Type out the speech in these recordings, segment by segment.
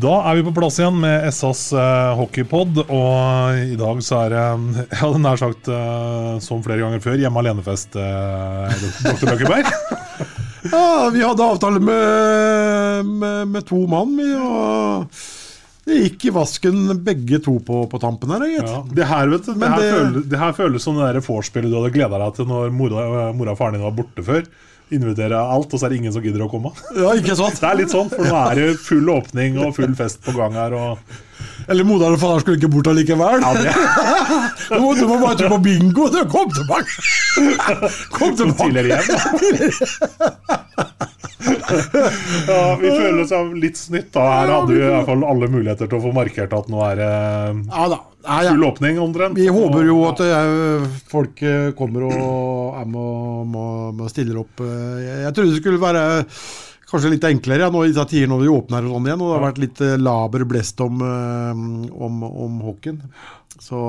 Da er vi på plass igjen med SAs eh, hockeypod, og i dag så er det, jeg hadde nær sagt eh, som flere ganger før, hjemme alene-fest, eh, dr. Løkkeberg. Ja, vi hadde avtale med, med, med to mann, vi, og det gikk i vasken begge to på, på tampen her, gitt. Ja, det her vet du, det her, det- føles, det her føles som det vorspielet du hadde gleda deg til når mora, mora og faren din var borte før. Invitere alt, og så er det ingen som gidder å komme. Ja, ikke sant? Det er litt sånn, for nå er det full åpning og full fest på gang her. Og, Eller moderen og faderen skulle ikke bort allikevel. ja, det, Du må, du må bare tro på bingo. Du, kom tilbake! Kom tilbake! ja, vi føler oss litt snytt. da Her hadde vi i hvert fall alle muligheter til å få markert at nå er det Ja da. Ja. full åpning omtrent. Vi håper jo at eh, folk eh, kommer og er med og stiller opp. eh. Jeg, trodde det skulle være kanskje litt enklere ja, nå i disse tider når vi åpner og sånn igjen. Og det har vært litt laber blest om, om, om hockeyen. Så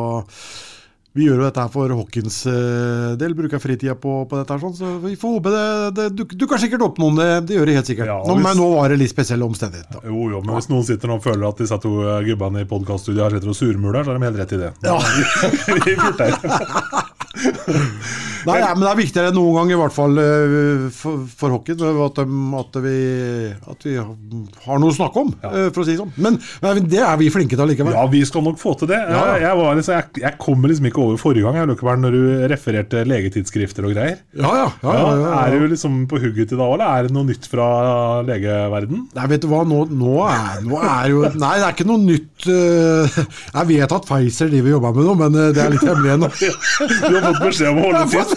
vi gjør jo dette her for hockeyens eh, del, bruker fritida på, på dette. her sånn, Så vi får håpe det, det duk- dukker sikkert opp noen, det, det gjør det helt sikkert. Ja, nå, hvis- men nå var det litt spesielle omstendigheter. da. Jo, jo, men hvis noen sitter nå og føler at disse to eh, gubbene i podkaststudioet her sitter og surmuler, så har de helt rett i det. Ja. Vi. Nei, ja, men det er viktigere enn noen gang, i hvert fall eh, for, for hockey, at, at, vi, at vi har noe å snakke om, Ja. for å si det sånn. Men, men det er vi flinke til allikevel. Ja, vi skal nok få til det. Jeg, jeg, var liksom, jeg, jeg kommer liksom ikke over forrige gang Løkkeberg, når du refererte legetidsskrifter og greier. Ja, ja. ja, ja, Er du liksom på hugget i dag, eller er det noe nytt fra legeverden? Nei, vet du hva, nå, nå, er, nå er jo Nei, det er ikke noe nytt. eh, Jeg vet at Pfizer driver og jobber med noe, men eh, det er litt hemmelig ennå. Du har fått beskjed om å holde tyst.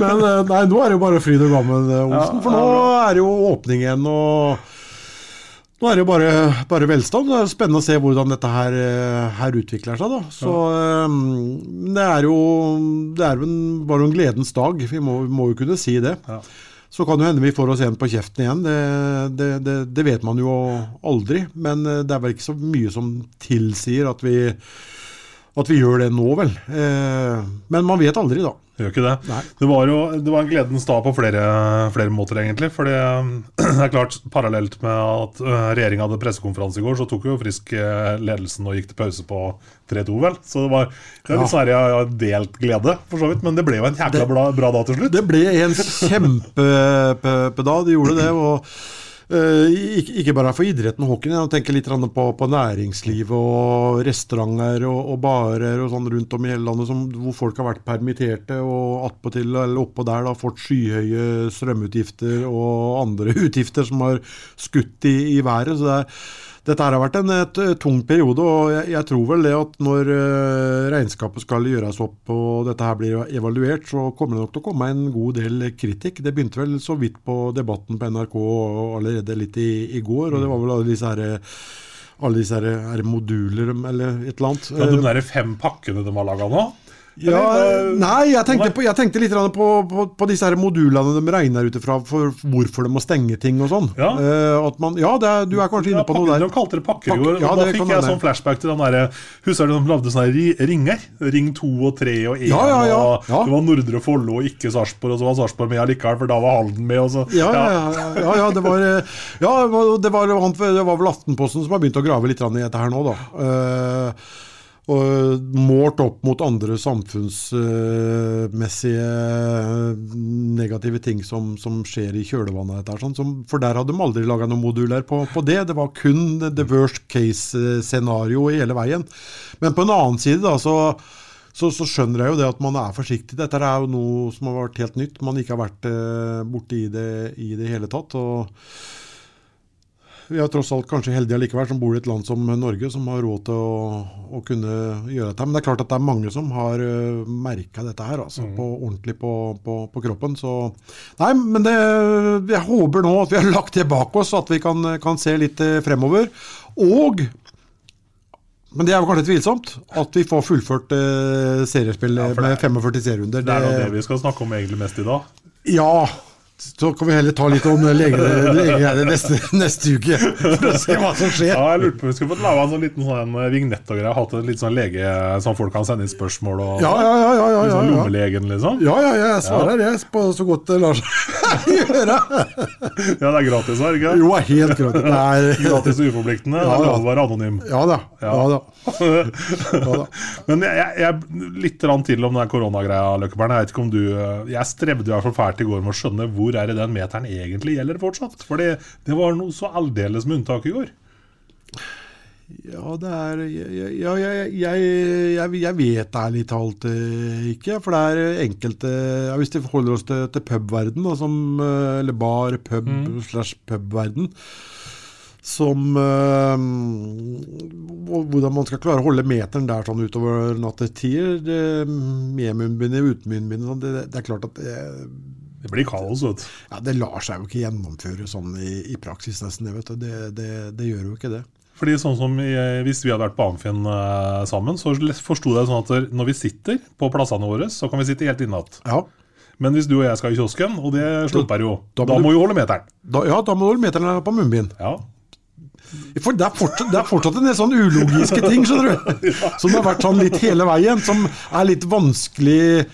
Men eh, nei, nå er det jo bare fryd og gammen, Olsen. For nå er det jo åpning igjen, og nå er det jo bare, bare velstand. Det er spennende å se hvordan dette her, eh, her utvikler seg. da. Så ja. det er jo det er en, bare en gledens dag. Vi må, må jo kunne si det. Ja. Så kan det hende vi får oss en på kjeften igjen. Det, det, det, det vet man jo aldri. Men eh, det er vel ikke så mye som tilsier at vi, at vi gjør det nå, vel. Eh, men man vet aldri, da. Gjør ikke det. Det var jo det var en gledens dag på flere, flere måter, egentlig. For det det er klart, parallelt med at regjeringa hadde pressekonferanse i går, så tok jo Frisk eh, ledelsen og gikk til pause på 3-2, vel. Så det var det her, jeg har delt glede, for så vidt. Men det ble jo en jækla bra, bra dag til slutt. Det ble en kjempedag, de gjorde det. og ikke, ikke bare for idretten og hockeyen, jeg tenker litt på, på næringslivet og restauranter og, og barer og sånn rundt om i hele landet som, hvor folk har vært permitterte og attpåtil eller oppå der da fått skyhøye strømutgifter og andre utgifter som har skutt i, i været. så det er dette her har vært en et, et tung periode, og jeg, jeg tror vel det at når eh, regnskapet skal gjøres opp og dette her blir evaluert, så kommer det nok til å komme en god del kritikk. Det begynte vel så vidt på debatten på NRK allerede litt i, i går, og det var vel alle disse her, alle disse her, her moduler eller et eller annet. Ja, de der fem pakkene de har laga nå, Ja, nei, jeg tenkte, på, jeg tenkte litt på, på, på disse her modulene de regner ut ifra for hvorfor de må stenge ting og sånn. Ja. uh, at man, ja det du er kanskje inne på noe der. De kalte det pakker i ja, da fikk jeg sånn flashback til den derre Husker du de lagde sånne ringer? Ring 2 og 3 og 1. Ja, ja. Og det var Nordre Follo og ikke Sarpsborg, og så var Sarpsborg med allikevel, for da var Halden med. Og så, Ja, ja, ja, ja, ja, det var, eh, ja, det var, det var, det var vel Aftenposten som har begynt å grave litt i dette her nå, da. Eh, og målt opp mot andre samfunnsmessige negative ting som, som skjer i kjølvannet av Sånn, som, for der hadde de aldri laga noen moduler på, på det. Det var kun the worst case-scenario hele veien. Men på en annen side, da, så så, så skjønner jeg jo det at man er forsiktig. Dette er jo noe som har vært helt nytt. Man ikke har vært eh, borti det i det hele tatt. og vi er tross alt kanskje heldige allikevel som bor i et land som Norge, som har råd til å, å kunne gjøre dette. Men det er klart at det er mange som har uh, merka dette her, altså, på, ordentlig på, på, på kroppen. Så Nei, men det, jeg håper nå at vi har lagt det bak oss, at vi kan, kan se litt eh, fremover. Og men det er jo kanskje tvilsomt at vi får fullført uh, seriespill ja, med 45 serierunder. Det er jo det vi skal snakke om egentlig mest i dag. Ja, så kan vi heller ta litt om legegreiene lege neste, neste uke, for å se hva som skjer. Ja, jeg lurte på vi skulle fått laga en sånn liten sånn vignett og greier. Hatt en litt sånn lege som folk kan sende inn spørsmål og Ja, ja, ja. ja, ja, ja, sånn ja. Lommelegen, liksom. Ja, ja, ja, jeg svarer det på så godt det lar seg gjøre. Ja, det er gratis, er det ikke? Jo, helt gratis. Er Gratis og uforpliktende. Ja, det er lov å være anonym. Ja da. Ja da. Ja da. Men jeg, jeg, litt til om den koronagreia, Løkkeberg. Jeg vet ikke om du eh, Jeg strevde i hvert fall fælt i går med å skjønne hvor er det den meteren egentlig gjelder fortsatt. For det, det var noe så aldeles med unntak i går. Ja, det er Ja, jeg, jeg, jeg, jeg vet ærlig talt eh, ikke. For det er enkelte ja, Hvis vi forholder oss til, til pubverden, da, som, eh, eller bar, pub slash pubverden, som øh, Hvordan man skal klare å holde meteren der sånn utover nattetider, med munnbind, uten munnbind sånn, det, det er klart at det, blir kaos, vet du. ja, det lar seg jo ikke gjennomføre sånn i, i praksis, nesten. Det, vet du. Det, det, det gjør jo ikke det. Fordi sånn som i, Hvis vi hadde vært på Amfin eh, sammen, så forsto jeg sånn at når vi sitter på plassene våre, så kan vi sitte helt inne igjen. Ja, Men hvis du og jeg skal i kiosken, og det slumper jo, Da- da, da må du- jo holde meteren. da, ja, da må du holde meteren på munnbind. Ja. For det er, fortsatt, det er fortsatt en del sånn ulogiske ting, skjønner du. Som har vært sånn litt hele veien, som er litt vanskelig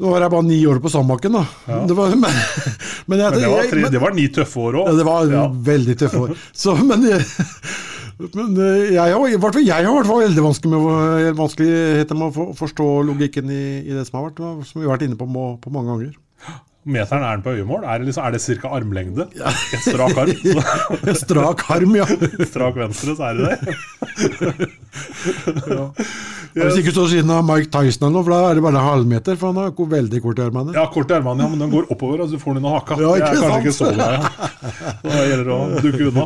Nå var jeg bare ni år på Sandbakken, da. Det var, men, men, jeg, Men det var, tre, men- det var ni tøffe år òg. ja, det var veldig tøffe år. Så, men men eh, jeg har, i hvert jeg har i hvert fall veldig vanskelig med, vanskeligheter med å for- forstå logikken i, i det som har vært, som vi har vært inne på, må- på mange ganger. Meteren er den på øyemål? Er det, liksom, er det ca. armlengde? Et strak arm? Så, Strak arm, ja. strak venstre, så er det det. Hvis ikke står siden av Mike Tyson eller noe, for da er det bare halvmeter, for han har veldig kort i armene. Ja, kort i armene, ja, men den går oppover, altså du får den under haka. Ja, ikke det er kanskje sant? ikke så bra. Ja. gjelder det å dukke unna.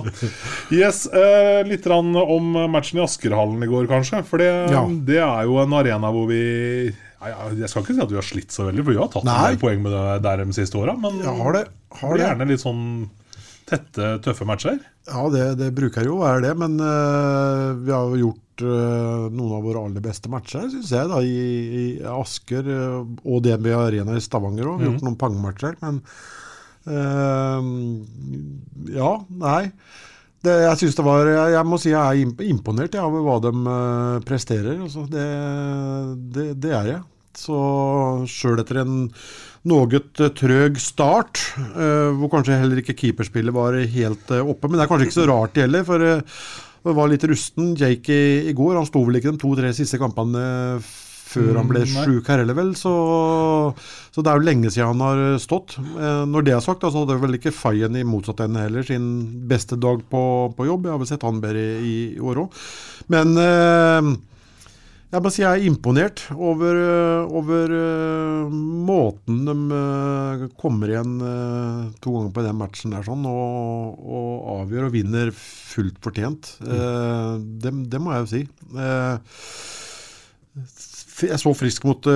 Yes, eh, Litt om matchen i Askerhallen i går, kanskje. For det, Ja. det er jo en arena hvor vi ja, ja, Jeg skal ikke si at vi har slitt så veldig, for vi har tatt en del poeng med det der de siste åra. Men Ja, har det. Har det er gjerne litt sånn tette, tøffe matcher. Ja, det, det bruker jo å være det, men uh, vi har jo gjort noen av våre aller beste matcher, syns jeg, da, i, i Asker eh, og DNB Arena i Stavanger òg. Har gjort noen pangmatcher, men uh, Ja, nei. Det, jeg synes det var jeg, jeg må si jeg er imponert over hva de uh, presterer. Altså, det, det, det er jeg. Så sjøl etter en noe trøg start, uh, hvor kanskje heller ikke keeperspillet var helt eh, oppe. Men det er kanskje ikke så rart det heller, for eh, det var litt rusten. Jake i, i går han sto vel ikke de to-tre siste kampene før han ble Mm, sjuk her heller, vel. Så, så det er jo lenge siden han har stått. Eh, når det er sagt, så hadde vel ikke Fayen i motsatt ende heller sin beste dag på, på jobb. Jeg har vel sett han bedre i, i år òg. Men eh, jeg må si jeg er imponert over, øh, over uh, måten de uh, kommer igjen uh, to ganger på den matchen der sånn, og, og avgjør og vinner fullt fortjent. Eh, det, det må jeg jo si. Eh, jeg så frisk mot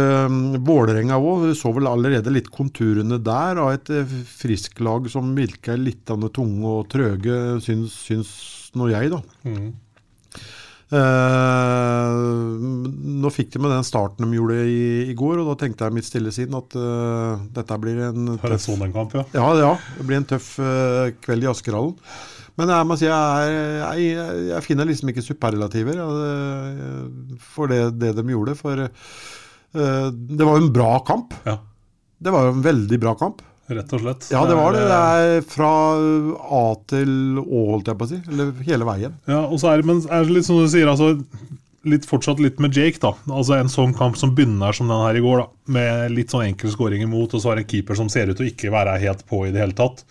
Vålerenga òg. Så vel allerede litt konturene der av et uh, frisklag som virker litt tunge og trøge, syns, syns nå jeg, da. Eh, nå fikk de med den starten de gjorde i, i går, og da tenkte jeg mitt stille sinn at eh, dette blir en tøff, kamp, ja. ja, ja, det blir en tøff eh, kveld i Askerhallen. Men jeg må si jeg, er- jeg, jeg finner liksom ikke superlativer for det, det de gjorde. For eh, det var jo en bra kamp. Ja. Det var jo en veldig bra kamp. Rett og slett. Ja, det var det. Det er fra A til Å, holdt jeg på å si. Eller hele veien. Ja, og så er det, men er det litt som du sier, altså litt, fortsatt litt med Jake, da. Altså En sånn kamp som begynner som den her i går, da. Med litt sånn enkel scoring imot, og så har en keeper som ser ut til ikke være helt på i det hele tatt.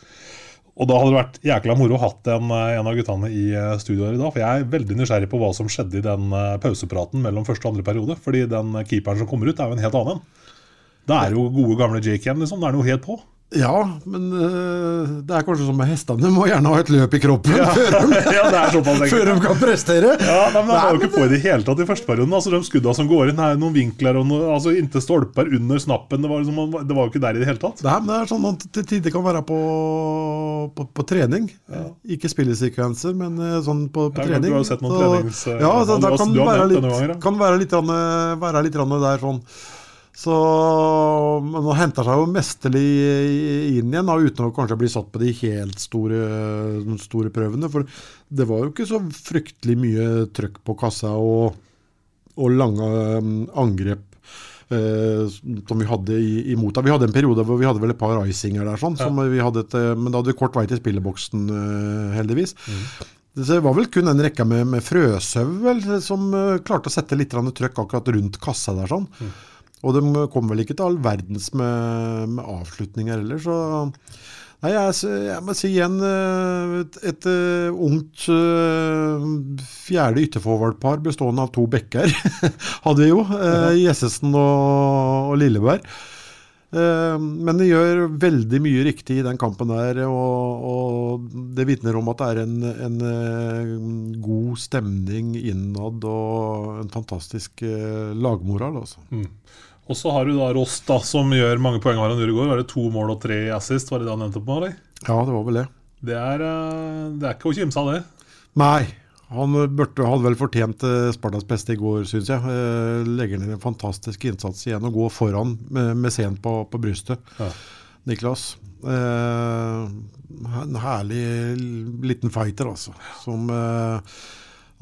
Og da hadde det vært jækla moro å hatt en, en av guttene i studioet studio her i dag. For jeg er veldig nysgjerrig på hva som skjedde i den eh, pausepraten mellom første og andre periode. Fordi den eh, keeperen som kommer ut, er jo en helt annen en. Det er jo gode gamle Jake igjen, liksom. Da er han jo helt på. Ja, men uh, det er kanskje som med hestene. De må gjerne ha et løp i kroppen før, de, ja, er såpass før de kan prestere. Ja, nei, men De var jo ikke på i det hele tatt i første perioden. Altså, De skudda som går inn, er noen vinkler og noe, altså, inntil stolper under snappen. Det var, liksom, det var jo ikke der i det hele tatt. Nei, men det er sånn at til tider kan være på, på, på trening. Ikke spillesekvenser, men eh, sånn på, på Ja, trening. du har jo sett noen trenings- eh, Ja, så, du da har- kan være litt, ja. kan være litt, være litt, være litt der sånn. Så men han henter seg jo mesterlig inn igjen, uten å kanskje bli satt på de helt store, store prøvene. For det var jo ikke så fryktelig mye trøkk på kassa og, og lange um, angrep eh, som vi hadde i, imot. Vi hadde en periode hvor vi hadde vel et par icinger der, sånn, som vi hadde et, eh, men da hadde vi kort vei til spilleboksen, eh, heldigvis. Mm. Det var vel kun en rekke med, med frøsau som uh, klarte å sette litt trøkk akkurat rundt kassa der. sånn. Og de kom vel ikke til all verdens med, med avslutninger heller, så Nei, jeg, jeg må si igjen eh, et, et eh, ungt eh, fjerde ytterforvaltpar bestående av to bekker hadde vi jo, uh, Jessesen og, og Lilleberg. Men det gjør veldig mye riktig i den kampen der, og, og det vitner om at det er en, en god stemning innad og en fantastisk lagmoral. Altså. Og så har du da Ross, da, som gjør mange poeng hver enn Uregård. Var det to mål og tre assist? Var det det han endte på? eller? Ja, det var vel det. Det er, eh, det er ikke å kimse av, det. Nei, han burde, hadde vel fortjent eh, Spartas beste i går, syns jeg. Eh, Legger ned en fantastisk innsats igjen og går foran med, med scenen på, på brystet. Ja. Niklas. Eh, en herlig liten fighter, altså. Som eh,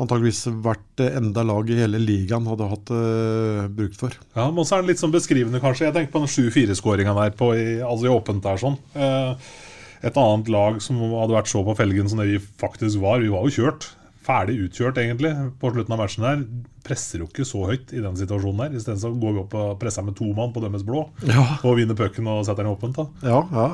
antageligvis hvert enda lag i hele ligaen hadde hatt uh, brukt for. Ja, men så er den litt sånn beskrivende, kanskje. Jeg tenker på den 7-4-skåringa der på, i, altså i åpent der sånn. Uh, et annet lag som hadde vært så på felgen som det vi faktisk var. Vi var jo kjørt. Ferdig utkjørt, egentlig, på slutten av matchen der. Presser jo ikke så høyt i den situasjonen der. Isteden går vi opp og presser med to mann på deres blå. Ja. Og vinner pucken og setter den åpent. da Ja, ja.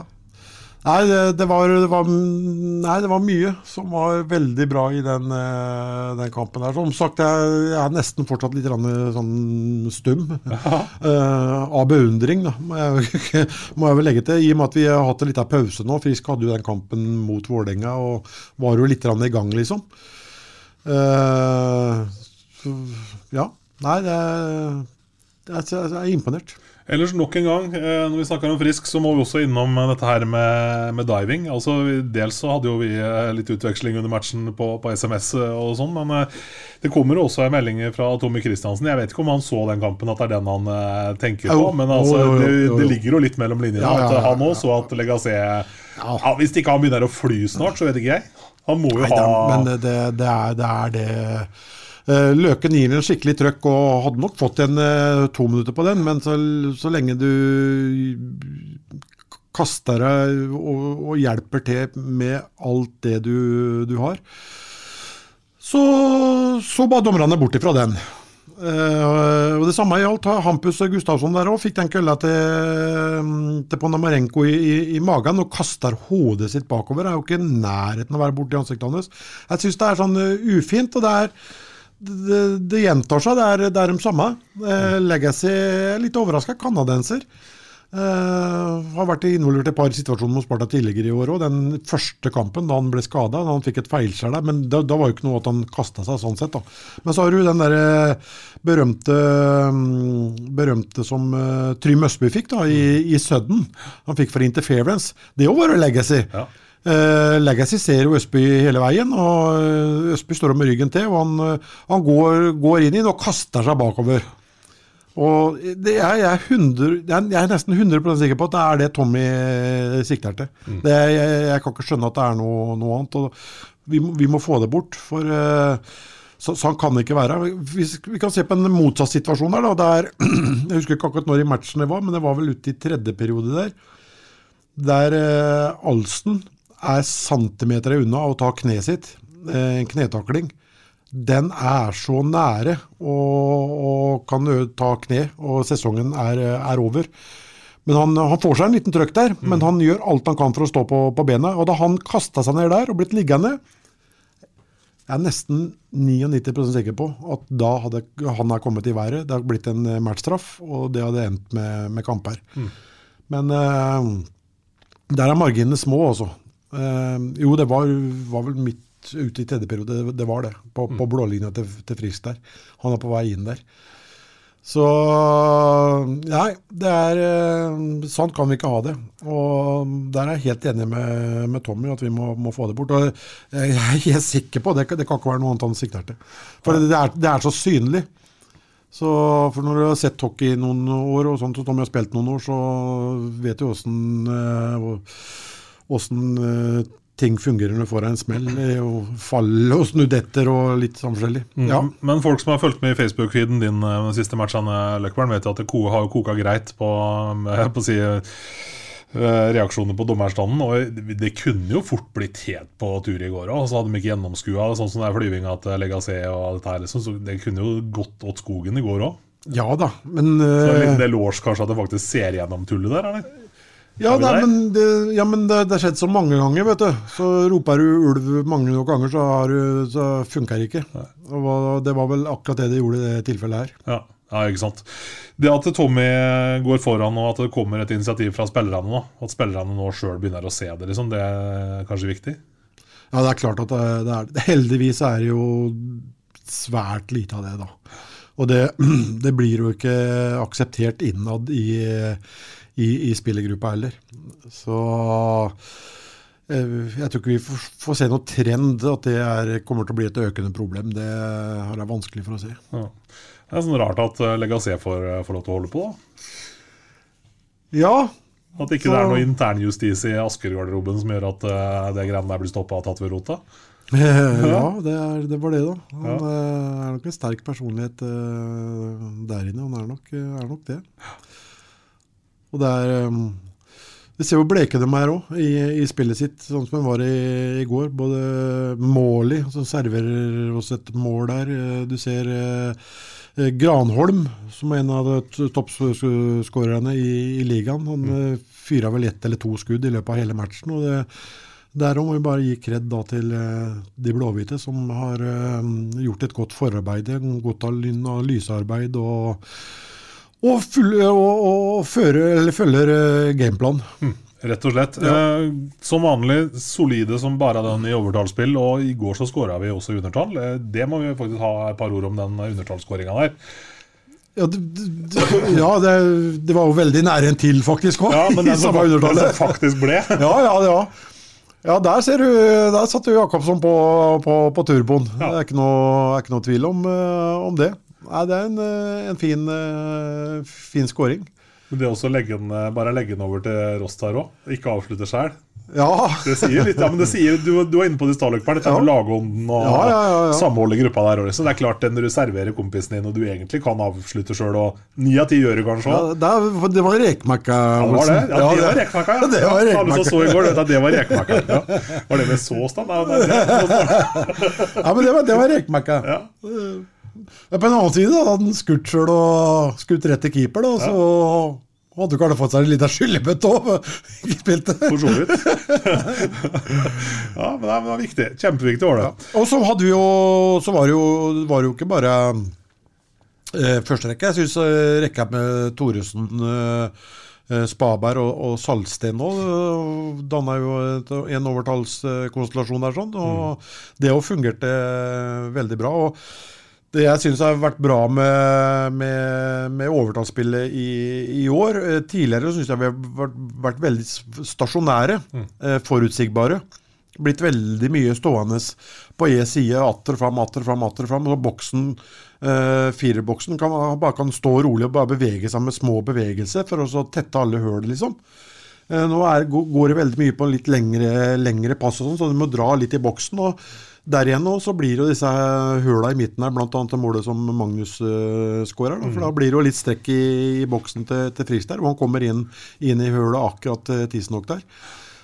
Nei, det, var, det, var, nei, det var mye som var veldig bra i den, eh, den kampen. der. Som sagt, jeg, jeg er nesten fortsatt litt sånn stum. uh, av beundring, da, må jeg, må jeg vel legge til. I og med at vi har hatt en liten pause nå. Frisk hadde jo den kampen mot Vålerenga og var jo litt i gang, liksom. Uh, ja. Nei, det, det, jeg er imponert. Ellers nok en gang, eh, når vi snakker om Frisk, så må vi også innom eh, dette her med, med diving. Altså, Dels så hadde jo vi eh, litt utveksling under matchen på, på SMS og sånn, men det kommer jo også en melding fra Tommy Kristiansen. Jeg vet ikke om han så den kampen, at det er den han tenker på. Men altså, det, det ligger jo litt mellom linjene. At han òg så at Legacé, ja, Hvis ikke han begynner å fly snart, så vet ikke jeg. Han må jo Nei, ha det, men det, det, er, det er det. Eh, Løken gir en skikkelig trøkk og hadde nok fått en eh, to minutter på den, men så, så lenge du kaster deg og, og hjelper til med alt det du, du har, så, så ba dommerne bort ifra den. Uh, og Det samme gjaldt Hampus Gustavsson der òg. Fikk den kølla til, til Ponamarenko i, i, i magen og kaster hodet sitt bakover. Det er jo ikke nærheten å være borti ansiktet hans. Jeg syns det er sånn ufint. og det er det, det gjentar seg, det er, det er de samme. Eh, Legacy er litt overraska. Kanadenser. Uh, har vært involvert i et par situasjoner mot Sparta tidligere i år òg. Den første kampen da han ble skada, han fikk et feilskjær der, men da, da var jo ikke noe at han kasta seg sånn sett. da. Men så har du den der eh, berømte, mm, berømte som uh, Trym Østby fikk da, i, i Sudden. Han fikk for interference. Det òg var jo legacy. Ja. Eh, Legacy ser jo Østby hele veien, og eh, Østby står med ryggen til. og Han, eh, han går, går inn i den og kaster seg bakover. Og det er, jeg, er 100, jeg er nesten 100% sikker på at det er det Tommy sikter til. Det, er- jeg, jeg kan ikke skjønne at det er noe, noe annet. vi, må- vi må få det bort. for uh, så, så han kan det ikke være. Vi, vi kan se på en motsatt situasjon her. Da. Det er, jeg husker ikke akkurat når i matchen det var, men det var vel ute i tredje periode der. Der eh, Alsten er centimeter unna å ta kneet sitt. eh, En knetakling. Den er så nære og, og kan ta kne, og sesongen er, er over. Men han, han får seg en liten trøkk der, men han gjør alt han kan for å stå på, på bena. Og da han kasta seg ned der og blitt liggende, jeg er nesten 99% sikker på at da hadde han er kommet i været. Det hadde blitt en eh, matchstraff, og det hadde endt med, med kamper. Men uh, der er marginene små, altså. Eh, jo, det var, var vel midt ute i tredje periode, det, var det. På, på blålinja til, til Frisk der. Han er på vei inn der. Så Nei, det er Sånn kan vi ikke ha det. Og der er jeg helt enig med, med Tommy, at vi må, må få det bort. Og jeg er helt sikker på det, det kan ikke være noe annet han sikter til. For det er, det er så synlig. Så for Når du har sett hockey i noen år, og sånt, så Tommy har spilt noen år, så vet du åssen åssen eh, ting fungerer når du får deg en smell. og faller Fall og snudetter og litt sånn forskjellig. Ja. Mm. Men folk som har fulgt med i Facebook-feeden din eh, de siste matchene, Løkberg, vet jo at det ko- har koka greit på, på si, eh, reaksjoner på dommerstanden. Og det- kunne jo fort blitt helt på tur i går òg. Så hadde de ikke gjennomskua sånn som det er flyvinga til Legacy og alt her. Liksom. Så det kunne jo gått åt skogen i går òg. ja da, men Så det eh, en kanskje at det faktisk ser gjennom tullet der, eller? Ja, nei, men, det, ja, men det, det har skjedd så mange ganger, vet du. Så roper du ulv mange nok ganger, så, har du- så funker det ikke. Og det var vel akkurat det det gjorde i det tilfellet her. Ja, ja, ikke sant. Det at Tommy går foran og at det kommer et initiativ fra spillerne nå, at spillerne nå sjøl begynner å se det, liksom, det er kanskje viktig? Ja, det er klart at det, er det Heldigvis er det jo svært lite av det, da. Og det, det blir jo ikke akseptert innad i, i, i spillergruppa heller. Så eh, jeg tror ikke vi får, se noe trend at det er, kommer til å bli et økende problem. Det har jeg vanskelig for å se. Ja. Det er sånn rart at eh, får, får lov til å holde på, da. Ja, At ikke Så- det er noe internjustis i Asker-garderoben som gjør at uh, det greiene der blir stoppa og tatt ved rota. ja det, er, det var det, da. Han Ja. eh, er nok en sterk personlighet uh, der inne. Han er nok, er nok det. Og det er eh, Vi ser hvor bleke de er òg i, i spillet sitt, sånn som de var i, i går. Både Måli, som serverer oss et mål der. eh, Du ser eh, Granholm, som er en av toppskårerne i, i ligaen. Han mm. fyra vel ett eller to skudd i løpet av hele matchen. og det Derom må vi bare gi kred til de blåhvite, som har eh, gjort et godt forarbeid, godt analysearbeid og, og, full, og, og fører, eller følger gameplan. gameplan. Rett og slett. Eh, som vanlig solide som bare den i overtallsspill, og i går så skåra vi også undertall. Eh, det må vi faktisk ha et par ord om, den undertallsskåringa der. Ja, det, det, ja det, det var jo veldig nære en til, faktisk. Også, Ja, men den som, den som faktisk ble. Ja, ja, ja. Ja, der ser du, der satt jo Jakobsson på, på, på turboen. Det er ikke noe, er ikke noe tvil om, eh, om det. Nei, det er en, eh, en fin, uh, fin scoring. Men det å legge den, eh, bare legge den over til Rostar òg, ikke avslutte sjøl. Ja. Det sier litt, ja, men det sier, du, du var inne på det i stad, Løkberg, dette med lagånden og Ja, ja, ja, ja. samholdet i gruppa der. også. Det er klart, det Når du serverer kompisen din, og du egentlig kan avslutte sjøl, og ni av ti gjør det kanskje òg. der, det var rekmekka. Ja, det var det. Ja, det var rekmakka, ja. Det var Alle som så i går, vet at det var rekmakka. Ja. Var det med sås, da? Nei, Ja, men det var, det var rekmekka. Ja. Men på en annen side da, hadde han skutt sjøl og skutt rett til keeper, da, så hadde du kanskje fått seg en liten skyllebøtte òg. For så vidt. ja, men det var viktig. Kjempeviktig var det. Og så hadde vi jo Så var det jo, var det jo ikke bare eh, første rekke. Jeg syns eh, rekka med Thoresen, eh, eh, Spaberg og, og Salsten nå eh, danna jo et, en overtallskonstellasjon der. sånn, Og det òg fungerte eh, veldig bra. og Det jeg syns har vært bra med, med, med overtallsspillet i, i, år eh, Tidligere syns jeg vi har vært, vært veldig stasjonære, mm. eh, forutsigbare. Blitt veldig mye stående på E side, atter fram, atter fram, atter fram. Og boksen, eh, fireboksen kan, bare kan stå rolig og bare bevege seg med små bevegelser for å tette alle hull, liksom. Eh, nå er, går det veldig mye på litt lengre, lengre pass, og sånn, så du må dra litt i boksen. og der igjen nå så blir jo disse høla i midten her, bl.a. det målet som Magnus uh, skårer. Da, for da blir det jo litt strekk i, i boksen til, til Friis der, og han kommer inn, inn i høla akkurat uh, tidsnok der.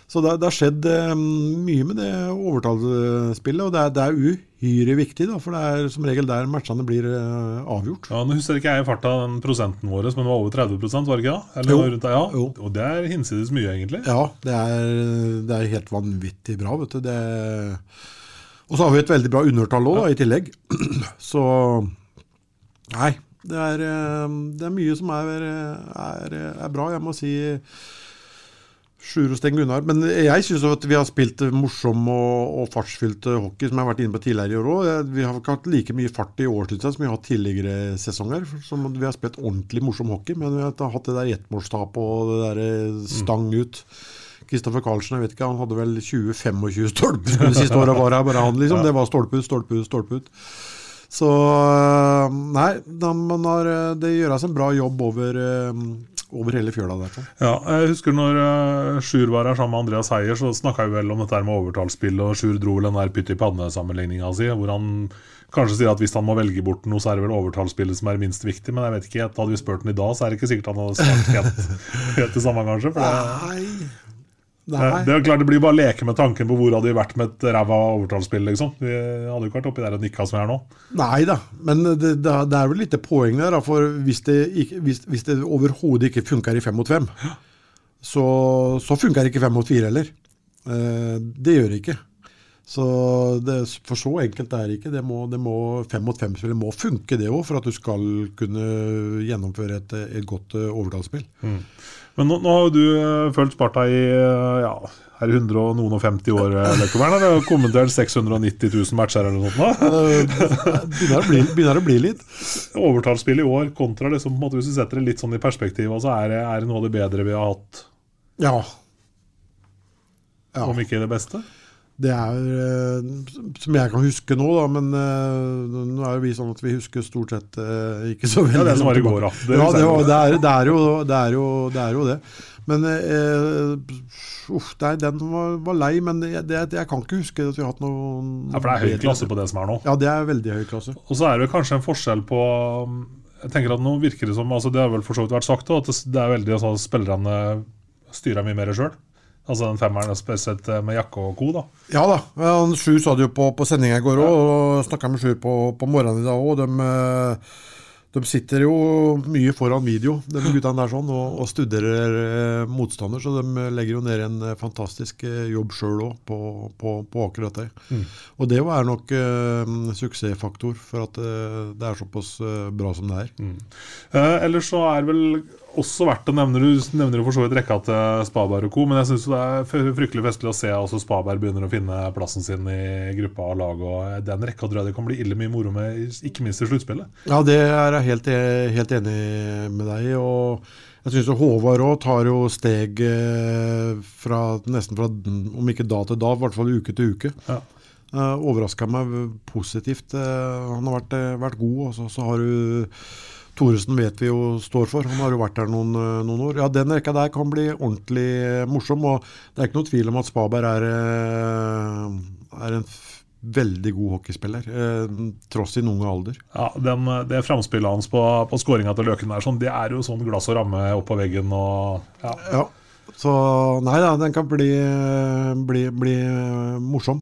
Så det, har skjedd um, mye med det overtallsspillet, og det er, det er uhyre viktig. Da, for det er som regel der matchene blir uh, avgjort. Ja, Nå husker ikke jeg i farta den prosenten vår, men det var over 30% var det ikke da? Eller jo. Rundt, ja. jo. Og det er hinsides mye, egentlig. Ja, det er, det er helt vanvittig bra. vet du. Det og så har vi et veldig bra undertall òg, i tillegg. Så Nei. Det er, eh, det er mye som er, er, er, bra. Jeg må si Sjur og Sten Gunnar. Men jeg syns at vi har spilt morsom og, og fartsfylt hockey, som jeg har vært inne på tidligere i år òg. Vi har ikke hatt like mye fart i år som vi har hatt tidligere sesonger. Som vi har spilt ordentlig morsom hockey, men vi har hatt det der ettmålstapet og det der stang ut. Kristoffer Karlsen, jeg vet ikke, han hadde vel 20-25 stolper det siste året var her, bare han, liksom. Det var stolpe ut, stolpe ut, stolpe ut. Så øh, nei, har, øh, det gjøres en bra jobb over, øh, over hele fjøla der. Ja, jeg husker når Sjur var her sammen med Andreas Heier, så snakka vi vel om dette med overtallsspill, og Sjur dro vel den der pytt i panne-sammenligninga si, hvor han kanskje sier at hvis han må velge bort noe, så er det vel overtallsspillet som er minst viktig. Men jeg vet ikke, hadde vi spurt han i dag, så er det ikke sikkert han hadde svart helt, helt det samme, kanskje. For det, Nei. Nei. Det er klart det blir bare å leke med tanken på hvor hadde vi vært med et ræva overtallsspill. liksom. Vi hadde jo ikke vært oppi der og nikka som vi er nå. Nei da, men det, det, det er vel litt poeng der. For hvis det, hvis, hvis det overhodet ikke funker i fem mot fem, så, så funker ikke fem mot fire heller. Eh, det gjør det ikke. Så det, For så enkelt er det ikke. Det må, det må, fem mot fem-spillet må funke, det òg, for at du skal kunne gjennomføre et, et godt uh, overtallsspill. Mm. Men nå, nå, har du uh, fulgt Sparta i uh, ja, er 150 år, Løkkevern? Eller har kommentert 690 000 matcher eller noe sånt? begynner, å bli, begynner å bli litt. Overtallsspill i år kontra liksom, hvis du setter det litt sånn i perspektiv, altså, er, det, er det noe av det bedre vi har hatt? Ja. ja. Om ikke det beste? Det er som jeg kan huske nå, da, men nå er jo vi sånn at vi husker stort sett ikke så veldig Ja, det som var i går, da. Det, ja, det, er, det, er jo, det, er jo, det er jo det. Men uh, uff, den var, var, lei, men jeg, jeg, kan ikke huske at vi har hatt noen Ja, For det er høy klasse på det som er nå? Ja, det er veldig høy klasse. Og så er det kanskje en forskjell på Jeg tenker at nå virker det som altså Det har vel for så vidt vært sagt, at det er veldig altså, spillerne styrer mye mer sjøl. Altså den femmeren spesielt eh, med jakke og ko, da. Ja da. Sjur sa det jo på, på sendinga i går òg, og snakka med Sjur på, på morgenen i dag òg. De, eh, de, sitter jo mye foran video, de guttene der sånn, og, og studerer eh, motstander. Så de legger jo ned en fantastisk jobb sjøl òg på, på, på, akkurat det. Mm. Og det er nok uh, suksessfaktor for at uh, det er såpass uh, bra som det er. Mm. Uh, ellers så er vel også verdt å nevne Du nevner for så vidt rekka til Spaberg og co., men jeg syns det er fryktelig festlig å se også Spaberg begynner å finne plassen sin i gruppa og lag. og Den rekka tror jeg det kan bli ille mye moro med, ikke minst i sluttspillet. Ja, det er jeg helt, helt enig med deg i. og jeg syns Håvard òg tar jo steg eh, fra, nesten fra om ikke da til da, i hvert fall uke til uke. Ja. Eh, Overraska meg positivt. Uh, han har vært, vært god. og så har du Thoresen vet vi jo står for. Han har jo vært der noen, eh, noen år. Ja, Den rekka der kan bli ordentlig morsom. og Det er ikke noe tvil om at Spaberg er, eh, er en veldig god hockeyspiller, eh, tross i noen alder. Ja, den, Det framspillet hans på, på skåringa til Løken der, sånn, det er jo sånn glass og ramme opp på veggen. Og, ja. ja. Så nei da, den kan bli, bli, bli morsom.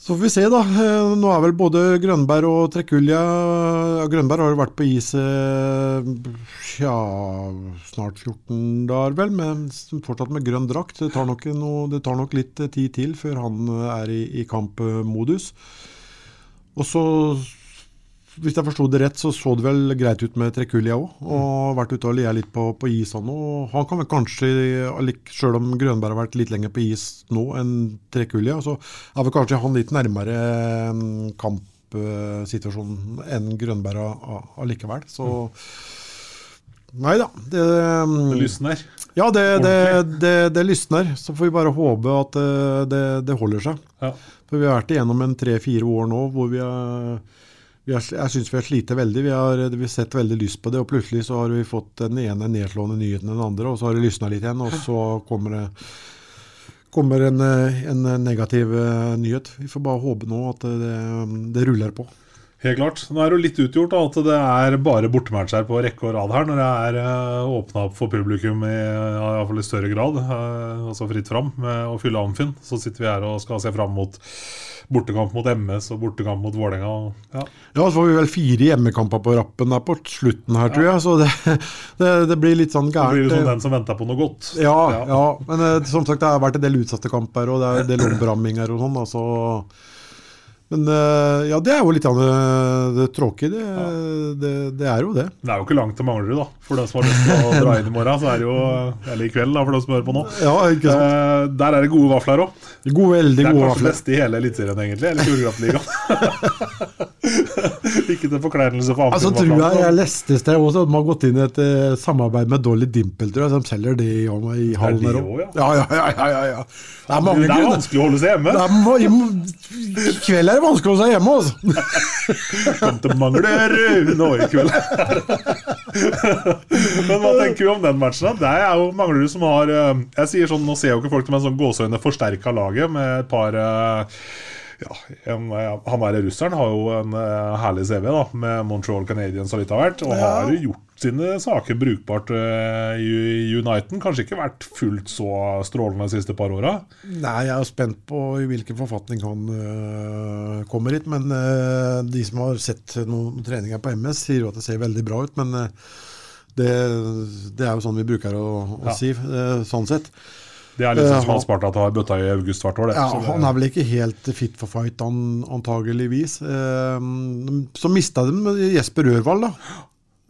Så får vi se, da. Eh, Nå er vel både Grønberg og Trekkulja Grønberg har jo vært på is eh, ja, snart 14 dager, vel, men fortsatt med grønn drakt. Det tar nok, noe, det tar nok litt tid til før han er i, i kampmodus. Og så, hvis jeg forsto det rett, så så det vel greit ut med Trekulia òg. Og vært ute og lia litt på, på is han òg. Han kan vel kanskje, sjøl om Grønberg har vært litt lenger på is nå enn Trekulia, så er vel kanskje han litt nærmere mm, kampsituasjonen enn Grønberg allikevel. Så Nei da. Det, Det lysner. Ja, det, det, det, det lysner. Så får vi bare håpe at eh, det, det holder seg. Ja. For vi har vært igjennom en tre-fire år nå hvor vi har, har jeg syns vi har slitt veldig. Vi har, vi har sett veldig lyst på det, og plutselig så har vi fått den ene nedslående nyheten enn den andre, og så har det lysna litt igjen, og så kommer det kommer en, eh, en negativ eh, nyhet. Vi får bare håpe nå at det, det ruller på. Helt klart. Nå er det jo litt utgjort da, at det er bare bortematcher på rekke og rad her, når det er uh, åpna opp for publikum i, ja, i, fall i større grad. eh, altså fritt fram med å fylle Amfin. Så sitter vi her og skal se fram mot bortekamp mot MS og bortekamp mot Vålerenga. Ja. Ja, så får vi vel fire hjemmekamper på rappen der på slutten her, tror jeg. Så det, det, det blir litt sånn Så gærent. blir det som den som venter på noe godt. Ja, ja. men eh, som sagt, det har vært en del utsatte kamper, og det er en del oppramminger og sånn. Altså. Men eh, ja, det er jo litt av det, det tråkige. Det, det, det er jo det. Det er jo ikke langt til Manglerud, da. For den som har lyst til å dra inn i morgen, så er det jo Eller i kveld, da, for den som hører på nå. Ja, ikke sant? Eh, der er det gode vafler òg. Gode, veldig Det er kanskje vafler. beste i hele Eliteserien, egentlig. Eller Fjordkraftligaen. ikke til forkleinelse for Altså, tror jeg jeg leste et sted også at de har gått inn i et uh, samarbeid med Dolly Dimple, tror jeg, som selger det i, i hallen de her også, òg. Ja, ja, ja, ja, ja, ja. Det er mange Det er vanskelig å holde seg hjemme. Det er, i kveld er det vanskelig å holde seg hjemme, altså. Kom til Manglerud nå i kveld. Men hva tenker vi om den matchen? Det er jo Manglerud som har eh, Jeg sier sånn, Nå ser jo ikke folk til meg sånn gåseøyne forsterka laget med et par eh, ja, en, Han der russeren har jo en eh, herlig CV da med Montreal Canadiens og litt av hvert. og Ja. har jo gjort sine saker brukbart uh, i Uniten. Kanskje ikke vært fullt så strålende de siste par åra. Nei, jeg er spent på i hvilken forfatning han uh, kommer hit. Men uh, de som har sett noen treninger på MS, sier jo at det ser veldig bra ut. Men det, det er jo sånn vi bruker å, å Ja. si, sånn sett. Det er liksom som han- Sparta tar bøtta i august hvert år. Det. Ja, han er vel ikke helt fit for fight, an, antageligvis. Eh, så mista de Jesper Ørvald, da.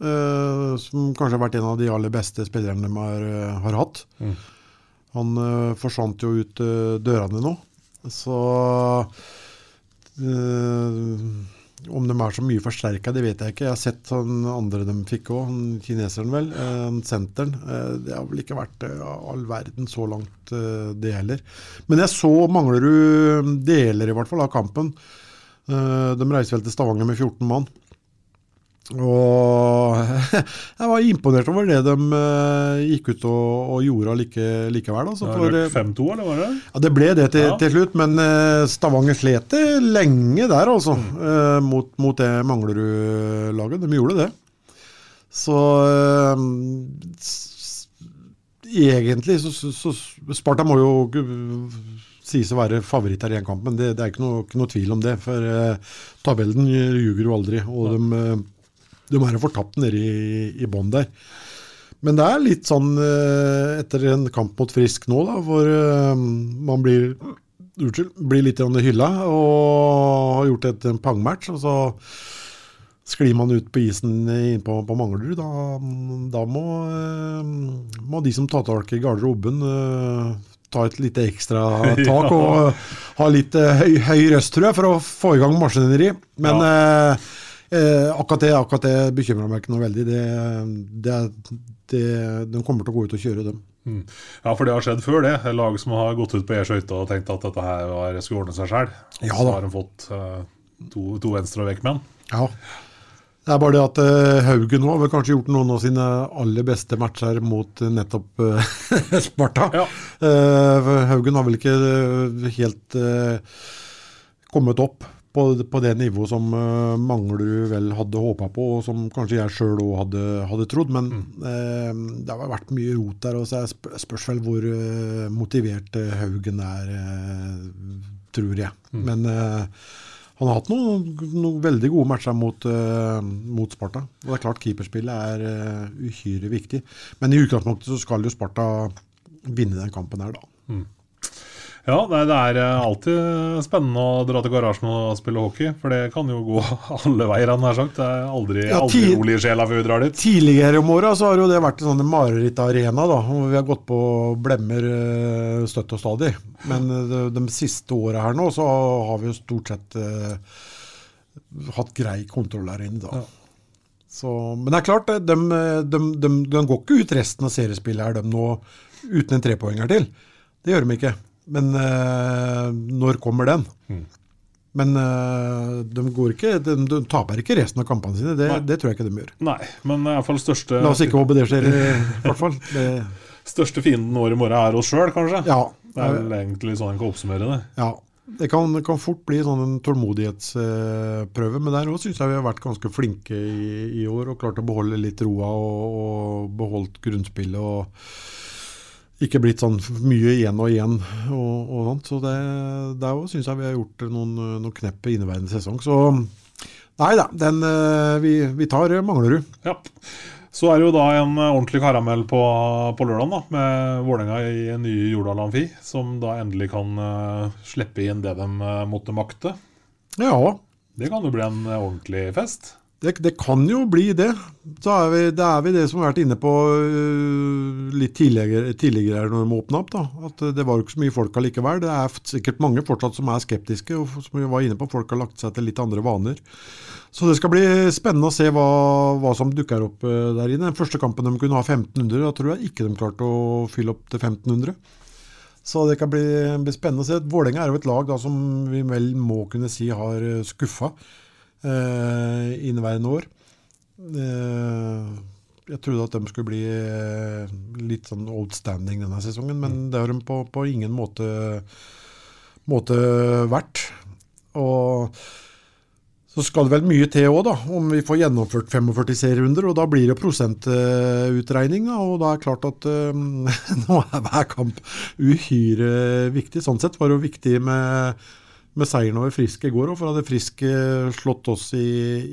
Eh, som kanskje har vært en av de aller beste spillerne de har, eh, har hatt. Mm. Han eh, forsvant jo ut eh, dørene nå. Så Om de er så mye forsterka, det vet jeg ikke. Jeg har sett sånn andre de fikk òg, kineseren vel. eh, Senteren. Eh, det har vel ikke vært eh, all verden så langt, eh, det heller. Men jeg så Manglerud deler i hvert fall av kampen. De reiser vel til Stavanger med 14 mann. Og jeg var imponert over det de eh, gikk ut og, og gjorde like, likevel. Altså, for, har eh, 5-2, eller var det? ja, Det ble det til, Ja. til slutt, men eh, Stavanger slet det lenge der, altså. Mm. eh, mot, mot det Manglerud-laget. De gjorde det. Så eh, egentlig så, så, Sparta må jo sies å være favoritt her i en kamp, men det, det er ikke noe, ikke noe tvil om det. For eh, tabellen ljuger jo aldri, og de, eh, de er jo fortapt nede i, i bånn der. Men det er litt sånn eh, etter en kamp mot Frisk nå, da, hvor eh, man blir Unnskyld, blir litt hylla og har gjort et en pangmatch, og så sklir man ut på isen inn på, på Manglerud. Da, da må, eh, må de som tar tak i garderoben, ta et lite ekstra tak og ha litt høy, høy røst, tror jeg, for å få i gang maskineri. Men eh, eh, akkurat, det, akkurat det bekymrer meg ikke noe veldig. Det, det, det, de kommer til å gå ut og kjøre, dem. Mm. Ja, for det har skjedd før, det. Lag som har gått ut på E-skøyta og tenkt at dette her var, skulle ordne seg sjøl. Ja så har de fått eh, to, to venstre og vekkmenn. Ja. Det er bare det at eh, Haugen nå har kanskje gjort noen av sine aller beste matcher mot eh, nettopp eh, Sparta. Eh, for Haugen har vel ikke helt kommet opp på, på det nivået som uh, Manglerud vel hadde håpa på, og som kanskje jeg sjøl òg hadde, hadde trodd. Men eh, det har vært mye rot der, og så er sp spørs vel hvor uh, motivert eh, Haugen er eh, tror jeg. Men eh, han har hatt noen, noen veldig gode matcher mot, uh, mot Sparta. Og det er klart keeperspillet er uh, uhyre viktig. Men i utgangspunktet så skal jo Sparta vinne den kampen her, da. Ja, nei, det er eh, alltid spennende å dra til garasjen og spille hockey. For det kan jo gå alle veier, han har sagt. Det er aldri, Ja, aldri rolig i sjela før vi drar dit. Tidligere om åra så har jo det vært en sånn marerittarena, da. Hvor vi har gått på blemmer eh, støtt og stadig. Men eh, de, de siste åra her nå så har vi jo stort sett eh, hatt grei kontroll her inne, da. Så, men det er klart, de, de, de, de går ikke ut resten av seriespillet her, de nå, uten en trepoenger til. Det gjør de ikke. Men eh, når kommer den? Men eh, de, går ikke, de, de taper ikke resten av kampene sine. Det, det tror jeg ikke de gjør. Nei, men i hvert fall største, La oss ikke håpe det skjer, i hvert fall. Det, største fienden vår i morgen er oss sjøl, kanskje. ja, Det er vel egentlig sånn en kan oppsummere det. ja. Det kan, kan fort bli sånn en tålmodighetsprøve, men der òg syns jeg vi har vært ganske flinke i, i år og klart å beholde litt roa og, og beholdt grunnspillet. og ikke blitt sånn mye igjen og igjen og, og sånt. Så det, der òg syns jeg vi har gjort noen, noen knepp i inneværende sesong. Så nei da, den eh, vi, vi tar Manglerud. Ja. Så er det jo da en ordentlig karamell på, på lørdag, da, med Vålerenga i nye Jordal Amfi, som da endelig kan uh, slippe inn det de uh, måtte makte. Ja, Det kan jo bli en eh, ordentlig fest. Det, det kan jo bli det. Så er vi, det er vi det som har vært inne på øh, litt tidligere, tidligere når de åpna opp. da, At øh, det var jo ikke så mye folk allikevel. Det er sikkert mange fortsatt som er skeptiske, og som vi var inne på, folk har lagt seg til litt andre vaner. Så det skal bli spennende å se hva, hva som dukker opp øh, der inne. Den første kampen de kunne ha 1500, da tror jeg ikke de klarte å fylle opp til 1500. Så det kan bli, bli spennende å se. Vålerenga er jo et lag da, som vi vel må kunne si har skuffa eh, inneværende år. Eh, jeg trodde at de skulle bli eh, litt sånn outstanding denne sesongen, men det har de på, på ingen måte, måte vært. Og så skal det vel mye til òg, da, om vi får gjennomført 45 serierunder. Og da blir det prosentutregning, da, og da er det klart at eh, nå er hver kamp uhyre viktig. Sånn sett var det jo viktig med, med seieren over Frisk i går òg, for hadde Frisk eh, slått oss i,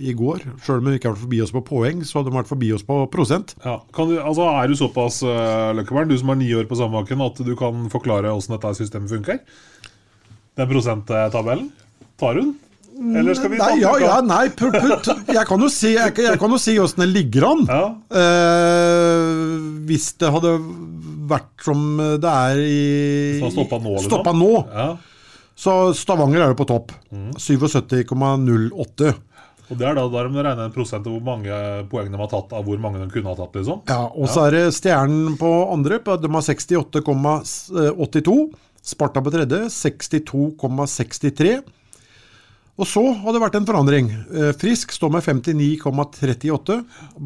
i går, sjøl om de ikke har vært forbi oss på poeng, så hadde de vært forbi oss på prosent. Ja. Kan du, altså, er du såpass uh, Løkkeberg, du som har ni år på Sandbakken, at du kan forklare åssen dette systemet funker? Den prosenttabellen? Tar hun? Eller skal vi Nei, ja, ja, nei, put, put, jeg kan jo si jeg, jeg kan jo si åssen det ligger an. Ja. Uh, hvis det hadde vært som det er i Stoppa nå, liksom? Stoppa nå. Ja. Så Stavanger er jo på topp. Mm. 77,08. Og det er da da de regner en prosent av hvor mange poeng de har tatt av hvor mange de kunne ha tatt, liksom? Ja, og så er det Stjernen på andre. De har 68,82. Sparta på tredje 62,63. Og så har det vært en forandring. Eh, Frisk står med 59,38.